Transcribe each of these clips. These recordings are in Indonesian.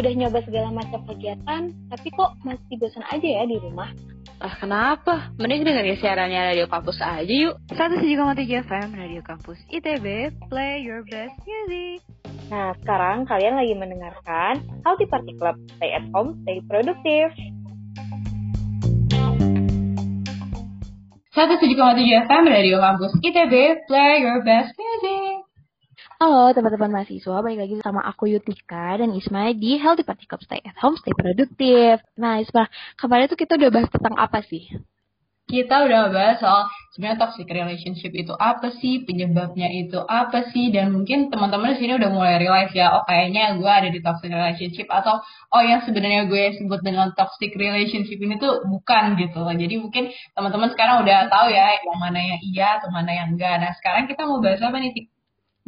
udah nyoba segala macam kegiatan, tapi kok masih bosan aja ya di rumah? Ah, kenapa? Mending dengerin siarannya Radio Kampus aja yuk. 107,3 FM Radio Kampus ITB, play your best music. Nah, sekarang kalian lagi mendengarkan Healthy Party Club. Stay at home, stay produktif. 107,7 FM Radio Kampus ITB, play your best music. Halo teman-teman mahasiswa, balik lagi sama aku Yutika dan Isma di Healthy Party Club Stay at Home, Stay Produktif. Nah Isma, kemarin tuh kita udah bahas tentang apa sih? Kita udah bahas soal sebenarnya toxic relationship itu apa sih, penyebabnya itu apa sih, dan mungkin teman-teman di sini udah mulai realize ya, oh kayaknya gue ada di toxic relationship atau oh yang sebenarnya gue sebut dengan toxic relationship ini tuh bukan gitu. Jadi mungkin teman-teman sekarang udah tahu ya yang mana yang iya atau mana yang enggak. Nah sekarang kita mau bahas apa nih?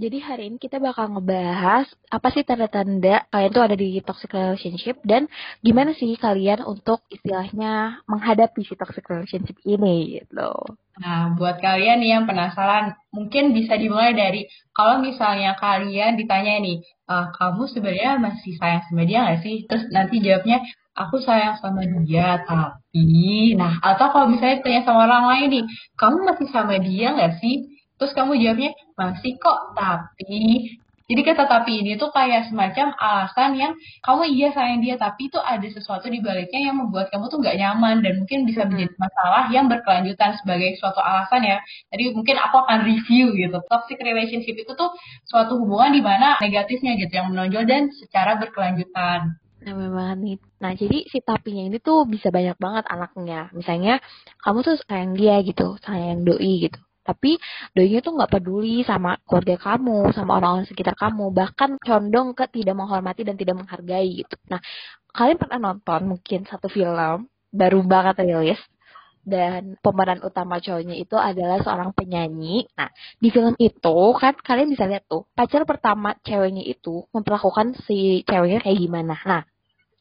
Jadi hari ini kita bakal ngebahas apa sih tanda-tanda kalian tuh ada di toxic relationship dan gimana sih kalian untuk istilahnya menghadapi si toxic relationship ini gitu. Nah, buat kalian yang penasaran, mungkin bisa dimulai dari kalau misalnya kalian ditanya nih, e, kamu sebenarnya masih sayang sama dia nggak sih? Terus nanti jawabnya, aku sayang sama dia, tapi, nah, atau kalau misalnya tanya sama orang lain nih, kamu masih sama dia nggak sih? Terus kamu jawabnya, masih kok, tapi jadi kata tapi ini tuh kayak semacam alasan yang kamu iya sayang dia, tapi itu ada sesuatu di baliknya yang membuat kamu tuh nggak nyaman dan mungkin bisa menjadi masalah yang berkelanjutan sebagai suatu alasan ya. Jadi mungkin aku akan review gitu. Toxic relationship itu tuh suatu hubungan di mana negatifnya gitu yang menonjol dan secara berkelanjutan. Nah, memang nih. Nah, jadi si tapinya ini tuh bisa banyak banget anaknya. Misalnya, kamu tuh sayang dia gitu, sayang doi gitu tapi doinya tuh nggak peduli sama keluarga kamu, sama orang-orang sekitar kamu, bahkan condong ke tidak menghormati dan tidak menghargai gitu. Nah, kalian pernah nonton mungkin satu film baru banget rilis dan pemeran utama cowoknya itu adalah seorang penyanyi. Nah, di film itu kan kalian bisa lihat tuh pacar pertama ceweknya itu memperlakukan si ceweknya kayak gimana. Nah,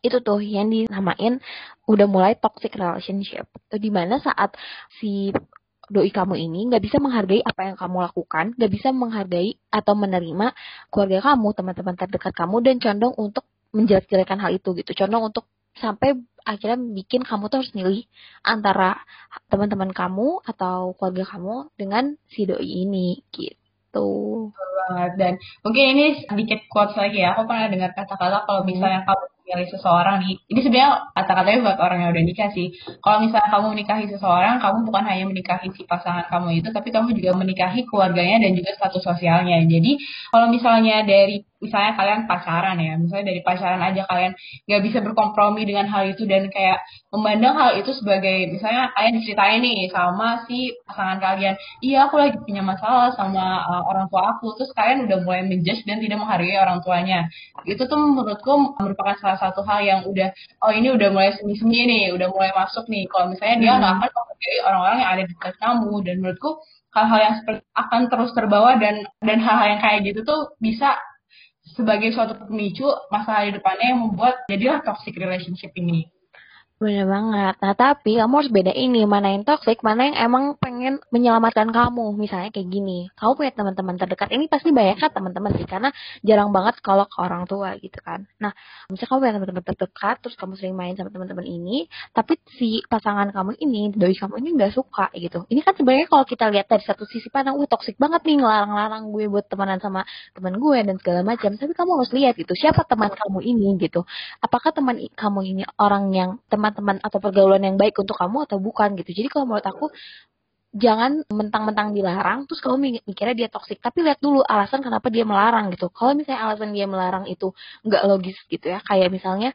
itu tuh yang dinamain udah mulai toxic relationship. Di mana saat si doi kamu ini nggak bisa menghargai apa yang kamu lakukan, nggak bisa menghargai atau menerima keluarga kamu, teman-teman terdekat kamu, dan condong untuk menjelek-jelekan hal itu gitu. Condong untuk sampai akhirnya bikin kamu tuh harus milih antara teman-teman kamu atau keluarga kamu dengan si doi ini gitu. banget dan mungkin ini sedikit quotes lagi ya. Aku pernah dengar kata-kata kalau misalnya kamu memilih seseorang nih. Ini sebenarnya kata-katanya buat orang yang udah nikah sih. Kalau misalnya kamu menikahi seseorang kamu bukan hanya menikahi si pasangan kamu itu tapi kamu juga menikahi keluarganya dan juga status sosialnya. Jadi kalau misalnya dari misalnya kalian pacaran ya, misalnya dari pacaran aja kalian nggak bisa berkompromi dengan hal itu dan kayak memandang hal itu sebagai misalnya kalian diceritain nih sama si pasangan kalian, iya aku lagi punya masalah sama uh, orang tua aku, terus kalian udah mulai menjudge dan tidak menghargai orang tuanya. Itu tuh menurutku merupakan salah satu hal yang udah, oh ini udah mulai semi-semi nih, udah mulai masuk nih. Kalau misalnya dia nggak hmm. akan menghargai orang-orang yang ada di dekat kamu dan menurutku hal-hal yang seperti akan terus terbawa dan dan hal-hal yang kayak gitu tuh bisa sebagai suatu pemicu masalah di depannya yang membuat jadilah toxic relationship ini. Bener banget. Nah, tapi kamu harus beda ini, mana yang toxic, mana yang emang pengen menyelamatkan kamu. Misalnya kayak gini, kamu punya teman-teman terdekat, ini pasti banyak kan teman-teman sih, karena jarang banget kalau ke orang tua gitu kan. Nah, misalnya kamu punya teman-teman terdekat, terus kamu sering main sama teman-teman ini, tapi si pasangan kamu ini, doi kamu ini nggak suka gitu. Ini kan sebenarnya kalau kita lihat dari satu sisi pandang, wah toxic banget nih, ngelarang-larang gue buat temenan sama teman gue dan segala macam. Tapi kamu harus lihat gitu, siapa teman kamu ini gitu. Apakah teman kamu ini orang yang teman teman atau pergaulan yang baik untuk kamu atau bukan gitu. Jadi kalau menurut aku jangan mentang-mentang dilarang terus kamu mikirnya dia toksik tapi lihat dulu alasan kenapa dia melarang gitu. Kalau misalnya alasan dia melarang itu nggak logis gitu ya. Kayak misalnya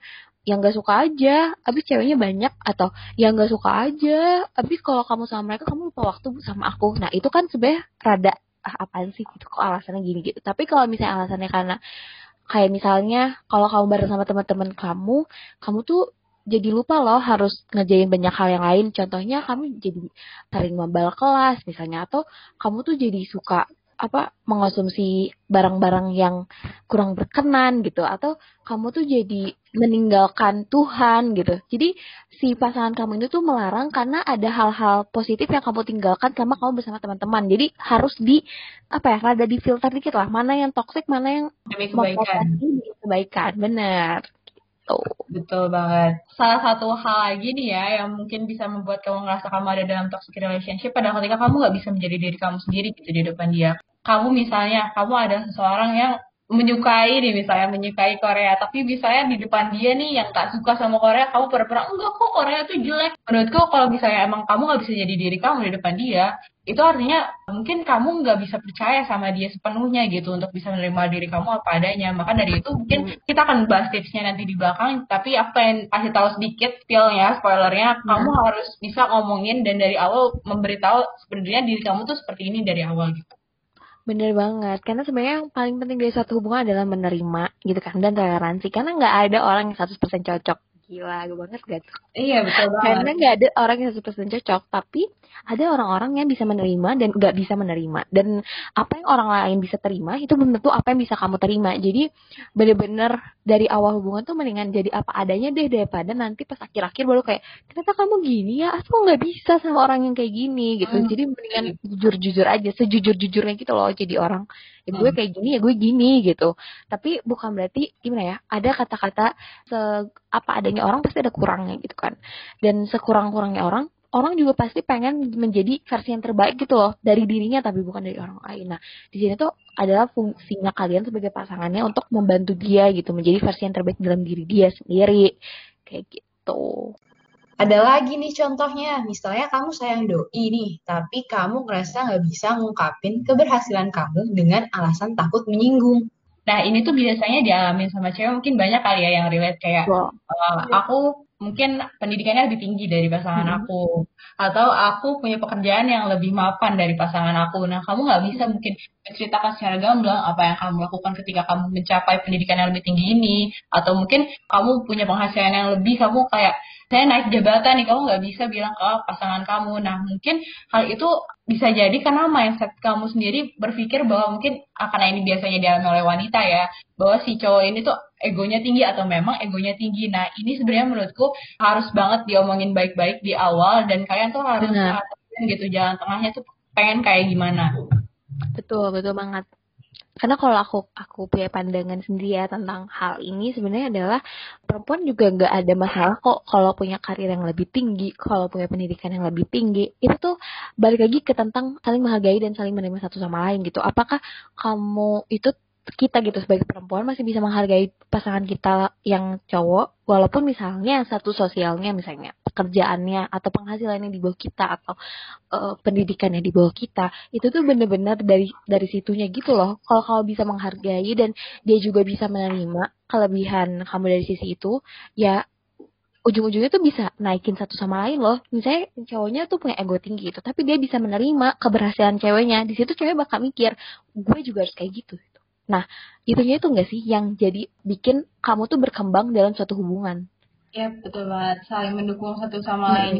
yang nggak suka aja abis ceweknya banyak atau yang nggak suka aja abis kalau kamu sama mereka kamu lupa waktu sama aku. Nah itu kan sebenarnya rada ah, apaan sih gitu. Kok alasannya gini gitu. Tapi kalau misalnya alasannya karena kayak misalnya kalau kamu bareng sama teman-teman kamu kamu tuh jadi lupa loh harus ngejain banyak hal yang lain. Contohnya kamu jadi sering membal kelas misalnya atau kamu tuh jadi suka apa mengonsumsi barang-barang yang kurang berkenan gitu atau kamu tuh jadi meninggalkan Tuhan gitu. Jadi si pasangan kamu itu tuh melarang karena ada hal-hal positif yang kamu tinggalkan karena kamu bersama teman-teman. Jadi harus di apa ya rada di filter dikit lah mana yang toksik mana yang demi kebaikan. Demi kebaikan, benar gitu. Betul banget. Salah satu hal lagi nih ya yang mungkin bisa membuat kamu ngerasa kamu ada dalam toxic relationship adalah ketika kamu nggak bisa menjadi diri kamu sendiri gitu di depan dia. Kamu misalnya, kamu ada seseorang yang menyukai nih misalnya menyukai Korea tapi misalnya di depan dia nih yang tak suka sama Korea kamu pura-pura enggak kok Korea tuh jelek menurutku kalau misalnya emang kamu nggak bisa jadi diri kamu di depan dia itu artinya mungkin kamu nggak bisa percaya sama dia sepenuhnya gitu untuk bisa menerima diri kamu apa adanya maka dari itu mungkin hmm. kita akan bahas tipsnya nanti di belakang tapi apa yang kasih tahu sedikit spillnya spoilernya hmm. kamu harus bisa ngomongin dan dari awal memberitahu sebenarnya diri kamu tuh seperti ini dari awal gitu Bener banget, karena sebenarnya yang paling penting dari suatu hubungan adalah menerima gitu kan dan toleransi. Karena nggak ada orang yang 100% cocok gila gue banget gak tuh iya betul banget. Karena nggak ada orang yang satu persen cocok tapi ada orang-orang yang bisa menerima dan nggak bisa menerima. Dan apa yang orang lain bisa terima itu belum tentu apa yang bisa kamu terima. Jadi bener-bener dari awal hubungan tuh mendingan jadi apa adanya deh daripada nanti pas akhir-akhir baru kayak ternyata kamu gini ya aku nggak bisa sama orang yang kayak gini gitu hmm. jadi mendingan jujur-jujur aja sejujur-jujurnya gitu loh jadi orang ya gue hmm. kayak gini ya gue gini gitu tapi bukan berarti gimana ya ada kata-kata se apa adanya orang pasti ada kurangnya gitu kan dan sekurang-kurangnya orang orang juga pasti pengen menjadi versi yang terbaik gitu loh dari dirinya tapi bukan dari orang lain. Nah, di sini tuh adalah fungsinya kalian sebagai pasangannya untuk membantu dia gitu menjadi versi yang terbaik dalam diri dia sendiri. Kayak gitu. Ada lagi nih contohnya, misalnya kamu sayang doi nih, tapi kamu ngerasa nggak bisa ngungkapin keberhasilan kamu dengan alasan takut menyinggung. Nah, ini tuh biasanya dialami sama cewek mungkin banyak kali ya yang relate kayak, wow. uh, aku mungkin pendidikannya lebih tinggi dari pasangan hmm. aku. Atau aku punya pekerjaan yang lebih mapan dari pasangan aku. Nah kamu nggak bisa mungkin menceritakan secara gamblang apa yang kamu lakukan ketika kamu mencapai pendidikan yang lebih tinggi ini. Atau mungkin kamu punya penghasilan yang lebih kamu kayak saya naik jabatan nih kamu nggak bisa bilang ke pasangan kamu. Nah mungkin hal itu bisa jadi karena mindset kamu sendiri berpikir bahwa mungkin akan ini biasanya dialami oleh wanita ya bahwa si cowok ini tuh egonya tinggi atau memang egonya tinggi. Nah ini sebenarnya menurutku harus banget diomongin baik-baik di awal dan kalian tuh harus gitu jalan tengahnya tuh pengen kayak gimana. Betul betul banget karena kalau aku aku punya pandangan sendiri ya tentang hal ini sebenarnya adalah perempuan juga nggak ada masalah kok kalau punya karir yang lebih tinggi kalau punya pendidikan yang lebih tinggi. Itu tuh balik lagi ke tentang saling menghargai dan saling menerima satu sama lain gitu. Apakah kamu itu kita gitu sebagai perempuan masih bisa menghargai pasangan kita yang cowok walaupun misalnya satu sosialnya misalnya pekerjaannya atau penghasilannya di bawah kita atau uh, pendidikannya di bawah kita itu tuh bener-bener dari dari situnya gitu loh kalau kamu bisa menghargai dan dia juga bisa menerima kelebihan kamu dari sisi itu ya ujung-ujungnya tuh bisa naikin satu sama lain loh. Misalnya cowoknya tuh punya ego tinggi gitu, tapi dia bisa menerima keberhasilan ceweknya. Di situ cewek bakal mikir, gue juga harus kayak gitu. Nah, itunya itu enggak sih yang jadi bikin kamu tuh berkembang dalam suatu hubungan? Ya, betul banget. Saling mendukung satu sama hmm. lain.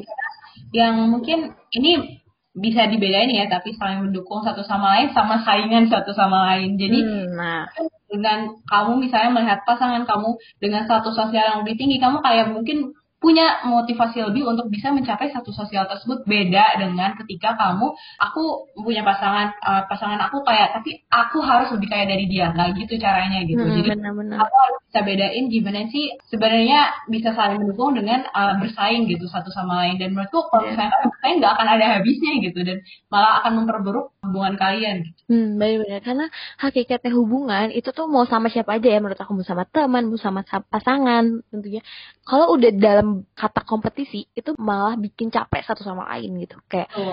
Yang mungkin ini bisa dibedain ya, tapi saling mendukung satu sama lain sama saingan satu sama lain. Jadi, hmm, nah. dengan kamu misalnya melihat pasangan kamu dengan satu sosial yang lebih tinggi, kamu kayak mungkin punya motivasi lebih untuk bisa mencapai satu sosial tersebut. Beda dengan ketika kamu aku punya pasangan uh, pasangan aku kayak tapi aku harus lebih kaya dari dia. Nggak gitu caranya gitu. Hmm, jadi benar -benar. aku harus bisa bedain gimana sih sebenarnya bisa saling mendukung dengan uh, bersaing gitu satu sama lain dan menurutku kalau yeah. misalnya kalian bersaing nggak akan ada habisnya gitu dan malah akan memperburuk hubungan kalian gitu. Hmm, benar-benar karena hakikatnya hubungan itu tuh mau sama siapa aja ya menurut aku mau sama teman, mau sama pasangan tentunya. Kalau udah dalam kata kompetisi itu malah bikin capek satu sama lain gitu kayak oh.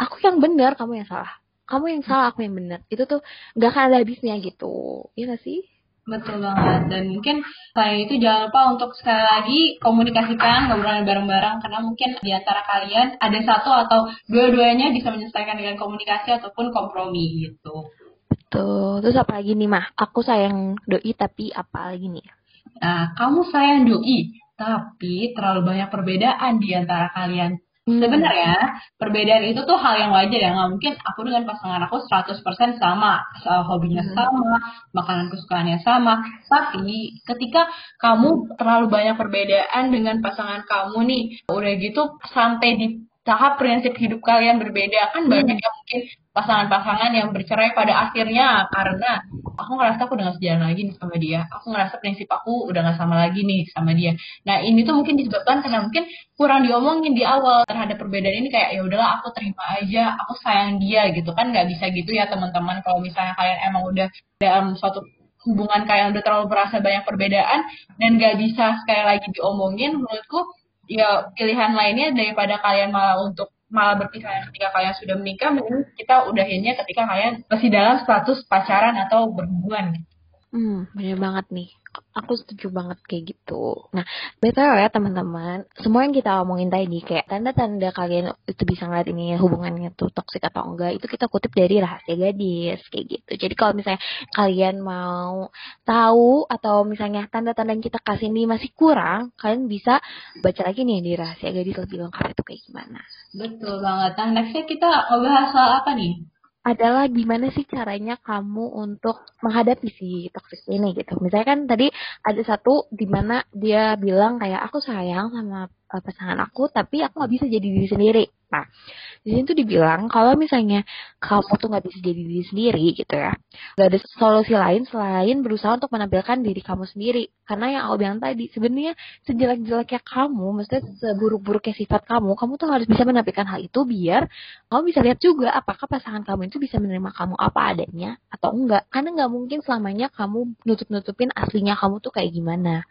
aku yang benar kamu yang salah kamu yang salah aku yang benar itu tuh nggak akan ada habisnya gitu iya gak sih Betul banget dan mungkin selain itu jangan lupa untuk sekali lagi komunikasikan ngobrol bareng-bareng karena mungkin di antara kalian ada satu atau dua-duanya bisa menyelesaikan dengan komunikasi ataupun kompromi gitu. Betul. Terus apa lagi nih mah? Aku sayang doi tapi apa lagi nih? Nah, kamu sayang doi tapi terlalu banyak perbedaan di antara kalian. Hmm. Sebenarnya perbedaan itu tuh hal yang wajar ya, nggak mungkin aku dengan pasangan aku 100% sama, hobinya hmm. sama, makanan kesukaannya sama. Tapi ketika kamu terlalu banyak perbedaan dengan pasangan kamu nih, udah gitu sampai di tahap prinsip hidup kalian berbeda kan hmm. banyak yang mungkin pasangan-pasangan yang bercerai pada akhirnya karena aku ngerasa aku udah gak sejalan lagi nih sama dia. Aku ngerasa prinsip aku udah gak sama lagi nih sama dia. Nah ini tuh mungkin disebabkan karena mungkin kurang diomongin di awal terhadap perbedaan ini kayak ya udahlah aku terima aja aku sayang dia gitu kan. Nggak bisa gitu ya teman-teman. Kalau misalnya kalian emang udah dalam suatu hubungan kalian udah terlalu merasa banyak perbedaan dan gak bisa sekali lagi diomongin menurutku ya pilihan lainnya daripada kalian malah untuk malah berpisah ketika kalian sudah menikah, mungkin kita udahinnya ketika kalian masih dalam status pacaran atau berhubungan. Hmm, bener banget nih aku setuju banget kayak gitu. Nah, betul ya teman-teman, semua yang kita omongin tadi kayak tanda-tanda kalian itu bisa ngeliat ini hubungannya tuh toksik atau enggak, itu kita kutip dari rahasia gadis kayak gitu. Jadi kalau misalnya kalian mau tahu atau misalnya tanda-tanda yang kita kasih ini masih kurang, kalian bisa baca lagi nih di rahasia gadis lebih lengkap itu kayak gimana. Betul banget. Nah, nextnya kita ngobrol soal apa nih? adalah gimana sih caranya kamu untuk menghadapi si toxic ini gitu. Misalnya kan tadi ada satu di mana dia bilang kayak aku sayang sama uh, pasangan aku tapi aku nggak bisa jadi diri sendiri. Nah, di sini tuh dibilang kalau misalnya kamu tuh nggak bisa jadi diri sendiri gitu ya, nggak ada solusi lain selain berusaha untuk menampilkan diri kamu sendiri. Karena yang aku bilang tadi, sebenarnya sejelek-jeleknya kamu, maksudnya seburuk-buruknya sifat kamu, kamu tuh harus bisa menampilkan hal itu biar kamu bisa lihat juga apakah pasangan kamu itu bisa menerima kamu apa adanya atau enggak. Karena nggak mungkin selamanya kamu nutup-nutupin aslinya kamu tuh kayak gimana.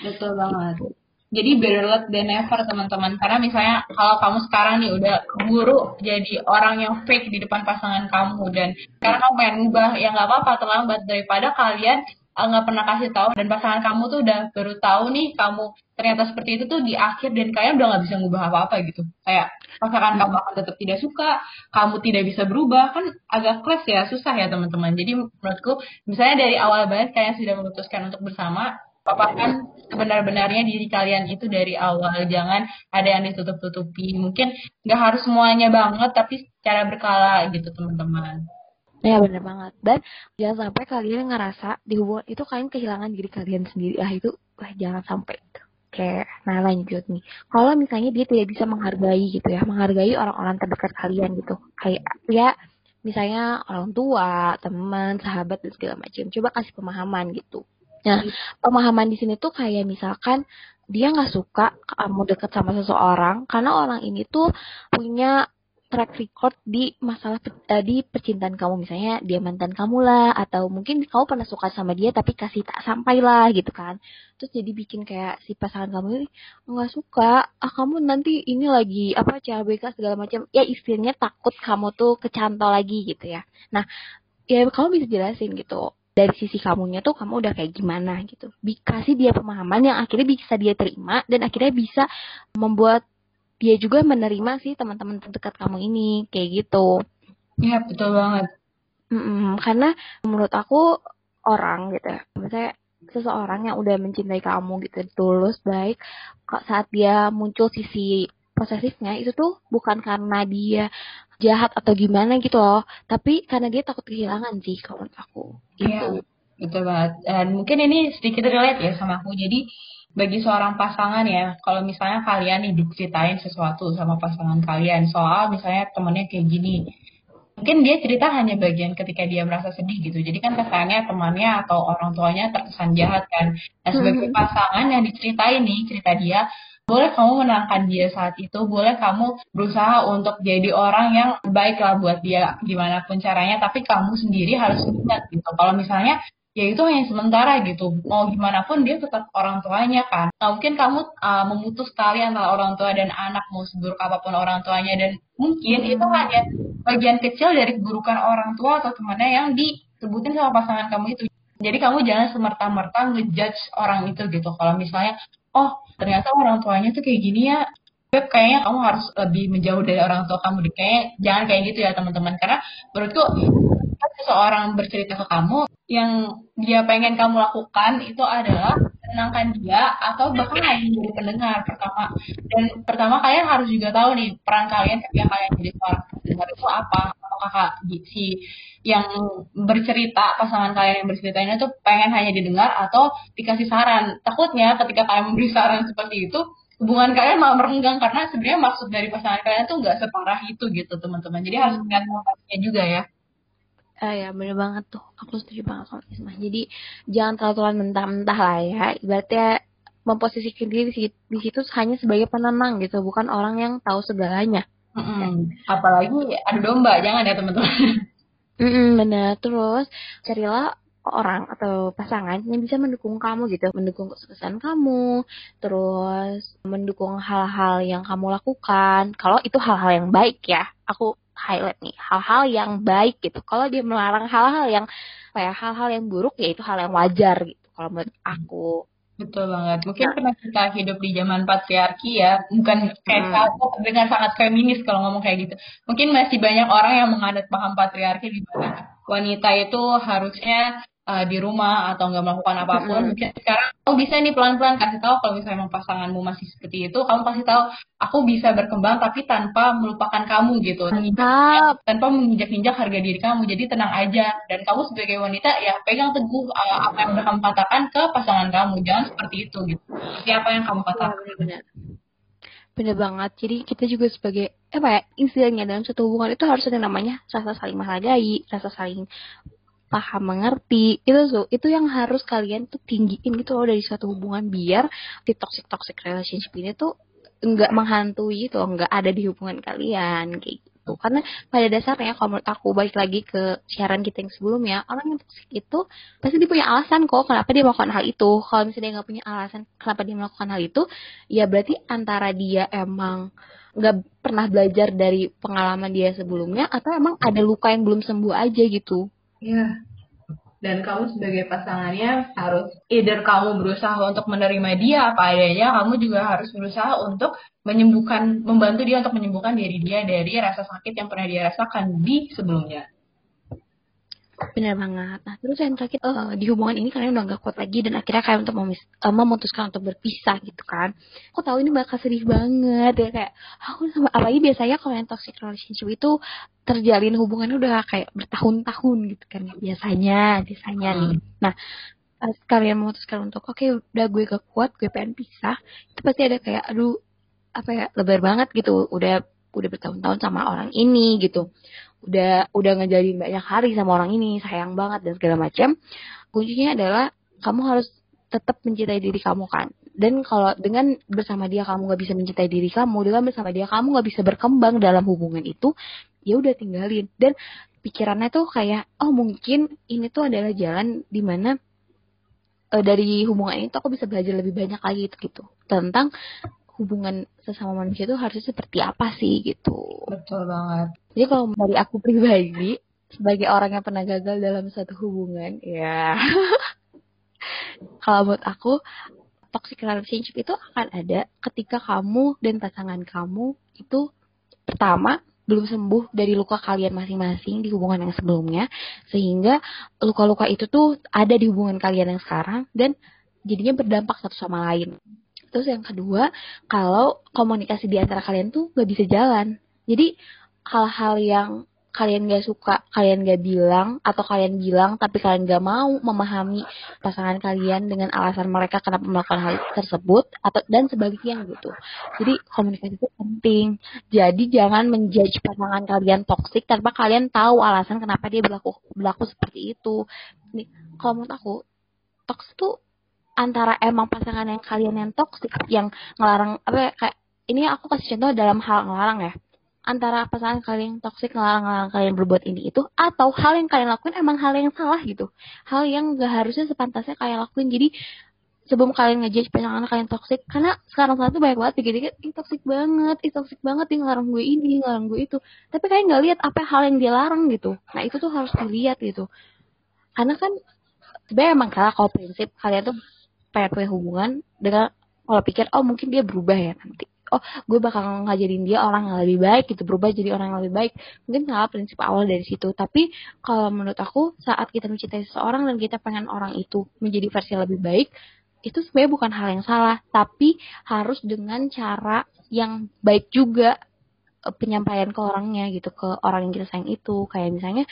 Betul banget. Gitu. Jadi better late than never teman-teman. Karena misalnya kalau kamu sekarang nih udah buru jadi orang yang fake di depan pasangan kamu dan sekarang kamu pengen ubah ya nggak apa-apa terlambat. Daripada kalian eh, nggak pernah kasih tahu dan pasangan kamu tuh udah baru tahu nih kamu ternyata seperti itu tuh di akhir dan kalian udah nggak bisa ngubah apa-apa gitu. Kayak pasangan kamu akan tetap tidak suka kamu tidak bisa berubah kan agak kelas ya susah ya teman-teman. Jadi menurutku misalnya dari awal banget kalian sudah memutuskan untuk bersama paparkan sebenar-benarnya diri kalian itu dari awal. Jangan ada yang ditutup-tutupi. Mungkin nggak harus semuanya banget tapi secara berkala gitu teman-teman. Ya benar banget. Dan jangan sampai kalian ngerasa di hubungan itu kalian kehilangan diri kalian sendiri. Ah itu wah jangan sampai. Kayak nah lanjut nih. Kalau misalnya dia tidak bisa menghargai gitu ya menghargai orang-orang terdekat kalian gitu. Kayak ya misalnya orang tua teman sahabat dan segala macam. Coba kasih pemahaman gitu Nah, pemahaman di sini tuh kayak misalkan dia nggak suka kamu deket sama seseorang karena orang ini tuh punya track record di masalah uh, di percintaan kamu. Misalnya dia mantan kamu lah atau mungkin kamu pernah suka sama dia tapi kasih tak sampai lah gitu kan. Terus jadi bikin kayak si pasangan kamu ini nggak suka ah kamu nanti ini lagi apa CLBK segala macam. Ya istilahnya takut kamu tuh kecantol lagi gitu ya. Nah ya kamu bisa jelasin gitu dari sisi kamunya tuh kamu udah kayak gimana gitu. Kasih dia pemahaman yang akhirnya bisa dia terima dan akhirnya bisa membuat dia juga menerima sih teman-teman terdekat kamu ini kayak gitu. Iya betul banget. Mm-mm, karena menurut aku orang gitu, ya, misalnya seseorang yang udah mencintai kamu gitu tulus baik, saat dia muncul sisi posesifnya itu tuh bukan karena dia jahat atau gimana gitu loh tapi karena dia takut kehilangan sih kalau aku iya, betul banget. Dan mungkin ini sedikit relate ya sama aku. Jadi bagi seorang pasangan ya kalau misalnya kalian nih diceritain sesuatu sama pasangan kalian soal misalnya temennya kayak gini mungkin dia cerita hanya bagian ketika dia merasa sedih gitu. Jadi kan kesannya temannya atau orang tuanya terkesan jahat kan. Nah sebagai hmm. pasangan yang diceritain nih cerita dia boleh kamu menangkan dia saat itu, boleh kamu berusaha untuk jadi orang yang baik lah buat dia gimana pun caranya, tapi kamu sendiri harus ingat gitu. Kalau misalnya ya itu hanya sementara gitu. Mau gimana pun dia tetap orang tuanya kan. Nah, mungkin kamu uh, memutus tali antara orang tua dan anak mau seburuk apa pun orang tuanya dan mungkin itu hanya bagian kecil dari keburukan orang tua atau temannya yang disebutin sama pasangan kamu itu. Jadi kamu jangan semerta-merta ngejudge orang itu gitu. Kalau misalnya oh ternyata orang tuanya tuh kayak gini ya Beb, kayaknya kamu harus lebih menjauh dari orang tua kamu deh. Kayaknya jangan kayak gitu ya teman-teman. Karena menurutku seseorang bercerita ke kamu yang dia pengen kamu lakukan itu adalah menenangkan dia atau bahkan hanya jadi pendengar pertama. Dan pertama kalian harus juga tahu nih peran kalian ketika kalian jadi seorang pendengar itu apa. Apakah si yang bercerita pasangan kalian yang bercerita ini tuh pengen hanya didengar atau dikasih saran. Takutnya ketika kalian memberi saran seperti itu hubungan kalian malah merenggang karena sebenarnya maksud dari pasangan kalian tuh nggak separah itu gitu teman-teman jadi harus lihat motivasinya juga ya Eh ya bener banget tuh. Aku setuju banget sama Isma. Jadi jangan terlalu terlalu mentah-mentah lah ya. Ibaratnya memposisikan diri di, di situ hanya sebagai penenang gitu, bukan orang yang tahu segalanya. Mm-mm. Apalagi adu domba, jangan ya teman-teman. Mm bener. Terus carilah orang atau pasangan yang bisa mendukung kamu gitu, mendukung kesuksesan kamu, terus mendukung hal-hal yang kamu lakukan. Kalau itu hal-hal yang baik ya, aku highlight nih hal-hal yang baik gitu. Kalau dia melarang hal-hal yang kayak hal-hal yang buruk ya itu hal yang wajar gitu. Kalau menurut aku. Betul banget. Mungkin karena kita hidup di zaman patriarki ya, bukan kayak hmm. dengan sangat feminis kalau ngomong kayak gitu. Mungkin masih banyak orang yang menganut paham patriarki di mana wanita itu harusnya uh, di rumah atau nggak melakukan apa pun mm -hmm. sekarang kamu bisa nih pelan-pelan kasih tahu kalau misalnya emang pasanganmu masih seperti itu kamu kasih tahu aku bisa berkembang tapi tanpa melupakan kamu gitu Mantap. tanpa menginjak-injak harga diri kamu jadi tenang aja dan kamu sebagai wanita ya pegang teguh uh, apa yang udah kamu katakan ke pasangan kamu jangan seperti itu gitu siapa yang kamu katakan ya, benar. Bener banget. Jadi kita juga sebagai apa ya istilahnya dalam satu hubungan itu harus ada namanya rasa saling menghargai, rasa saling paham mengerti. Itu tuh itu yang harus kalian tuh tinggiin gitu loh dari suatu hubungan biar di toxic toxic relationship ini tuh nggak menghantui itu nggak ada di hubungan kalian kayak gitu. Karena pada dasarnya kalau menurut aku balik lagi ke siaran kita yang sebelumnya orang yang toxic itu pasti dia punya alasan kok kenapa dia melakukan hal itu. Kalau misalnya dia nggak punya alasan kenapa dia melakukan hal itu ya berarti antara dia emang nggak pernah belajar dari pengalaman dia sebelumnya atau emang ada luka yang belum sembuh aja gitu Iya. Dan kamu sebagai pasangannya harus either kamu berusaha untuk menerima dia apa adanya, kamu juga harus berusaha untuk menyembuhkan, membantu dia untuk menyembuhkan diri dia dari rasa sakit yang pernah dia rasakan di sebelumnya. Benar banget. Nah, terus yang terakhir uh, di hubungan ini kalian udah gak kuat lagi dan akhirnya kalian untuk memis uh, memutuskan untuk berpisah gitu kan. Aku tahu ini bakal sedih banget ya kayak aku sama apalagi biasanya kalau yang toxic relationship itu terjalin hubungannya udah kayak bertahun-tahun gitu kan biasanya biasanya hmm. nih. Nah, kalian memutuskan untuk oke okay, udah gue gak kuat, gue pengen pisah, itu pasti ada kayak aduh apa ya lebar banget gitu udah udah bertahun-tahun sama orang ini gitu udah udah ngejalin banyak hari sama orang ini sayang banget dan segala macam kuncinya adalah kamu harus tetap mencintai diri kamu kan? Dan kalau dengan bersama dia kamu nggak bisa mencintai diri kamu dengan bersama dia kamu nggak bisa berkembang dalam hubungan itu ya udah tinggalin. Dan pikirannya tuh kayak oh mungkin ini tuh adalah jalan di mana uh, dari hubungan ini tuh aku bisa belajar lebih banyak lagi gitu, gitu. Tentang hubungan sesama manusia itu harusnya seperti apa sih gitu. Betul banget. Jadi kalau dari aku pribadi sebagai orang yang pernah gagal dalam satu hubungan, ya kalau buat aku toxic relationship itu akan ada ketika kamu dan pasangan kamu itu pertama belum sembuh dari luka kalian masing-masing di hubungan yang sebelumnya sehingga luka-luka itu tuh ada di hubungan kalian yang sekarang dan jadinya berdampak satu sama lain Terus yang kedua, kalau komunikasi di antara kalian tuh gak bisa jalan. Jadi hal-hal yang kalian gak suka, kalian gak bilang, atau kalian bilang tapi kalian gak mau memahami pasangan kalian dengan alasan mereka kenapa melakukan hal tersebut, atau dan sebaliknya gitu. Jadi komunikasi itu penting. Jadi jangan menjudge pasangan kalian toksik tanpa kalian tahu alasan kenapa dia berlaku berlaku seperti itu. Nih, kalau menurut aku, toksik tuh antara emang pasangan yang kalian yang toksik yang ngelarang apa ya, kayak ini aku kasih contoh dalam hal ngelarang ya. Antara pasangan kalian yang toksik ngelarang-ngelarang kalian berbuat ini itu atau hal yang kalian lakuin emang hal yang salah gitu. Hal yang gak harusnya sepantasnya kalian lakuin. Jadi sebelum kalian ngejudge pasangan kalian toksik karena sekarang saat itu banyak banget dikit-dikit ih toksik banget ih toksik banget ih ngelarang gue ini ngelarang gue itu. Tapi kalian nggak lihat apa hal yang dia larang gitu. Nah itu tuh harus dilihat gitu. Karena kan sebenarnya emang salah kalau prinsip kalian tuh pengen punya hubungan dengan kalau pikir oh mungkin dia berubah ya nanti. Oh gue bakal ngajarin dia orang yang lebih baik gitu berubah jadi orang yang lebih baik. Mungkin salah prinsip awal dari situ. Tapi kalau menurut aku saat kita mencintai seseorang dan kita pengen orang itu menjadi versi lebih baik itu sebenarnya bukan hal yang salah. Tapi harus dengan cara yang baik juga e, penyampaian ke orangnya gitu ke orang yang kita sayang itu. Kayak misalnya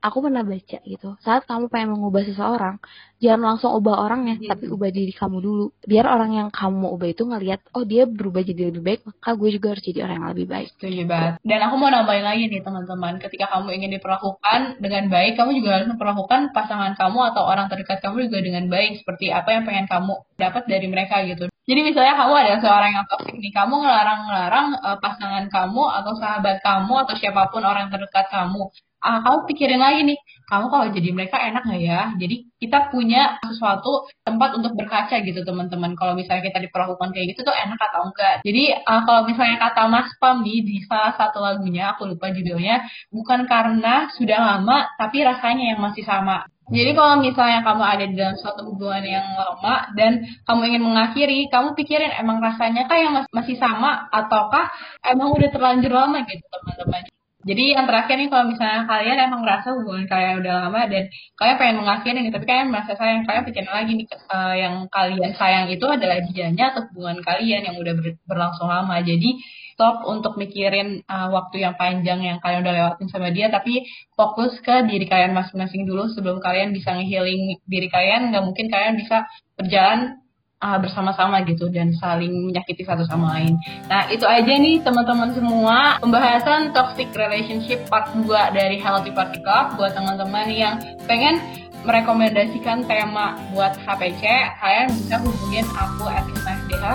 aku pernah baca gitu saat kamu pengen mengubah seseorang jangan langsung ubah orangnya Hmm. tapi ubah diri kamu dulu biar orang yang kamu ubah itu ngelihat oh dia berubah jadi lebih baik maka gue juga harus jadi orang yang lebih baik Setuju banget. Dan aku mau nambahin lagi nih teman-teman, ketika kamu ingin diperlakukan dengan baik, kamu juga harus memperlakukan pasangan kamu atau orang terdekat kamu juga dengan baik, seperti apa yang pengen kamu dapat dari mereka gitu. Jadi misalnya kamu adalah seorang yang toxic nih, kamu ngelarang-ngelarang eh, pasangan kamu atau sahabat kamu atau siapa pun orang terdekat kamu. Ah, kamu pikirin lagi nih, kamu kalau jadi mereka enak nggak ya? Jadi kita punya sesuatu tempat untuk berkaca gitu teman-teman. Kalau misalnya kita diperlakukan kayak gitu tuh enak atau enggak. Jadi uh, kalau misalnya kata Mas Pam nih di salah satu lagunya, aku lupa judulnya, bukan karena sudah lama tapi rasanya yang masih sama. Jadi kalau misalnya kamu ada di dalam suatu hubungan yang lama dan kamu ingin mengakhiri, kamu pikirin emang rasanya kah yang mas- masih sama ataukah emang udah terlanjur lama gitu teman-teman. Jadi yang terakhir nih kalau misalnya kalian emang ngerasa hubungan kalian udah lama dan kalian pengen mengakhiri nih, tapi kalian merasa sayang, kalian pikirin lagi nih eh, yang kalian sayang itu adalah dianya atau hubungan kalian yang udah ber- berlangsung lama. Jadi stop untuk mikirin eh, waktu yang panjang yang kalian udah lewatin sama dia, tapi fokus ke diri kalian masing-masing dulu sebelum kalian bisa nge-healing diri kalian. Nggak mungkin kalian bisa berjalan uh, bersama-sama gitu dan saling menyakiti satu sama lain. Nah, itu aja nih teman-teman semua pembahasan toxic relationship part 2 dari Healthy Party Club buat teman-teman yang pengen merekomendasikan tema buat HPC, kalian bisa hubungin aku at FDH.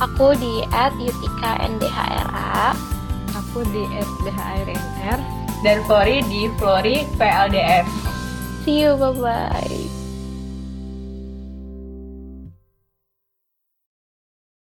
aku di at yutika ndhra Aku di SDHRNR. dan Flori di Flori PLDF. see you bye bye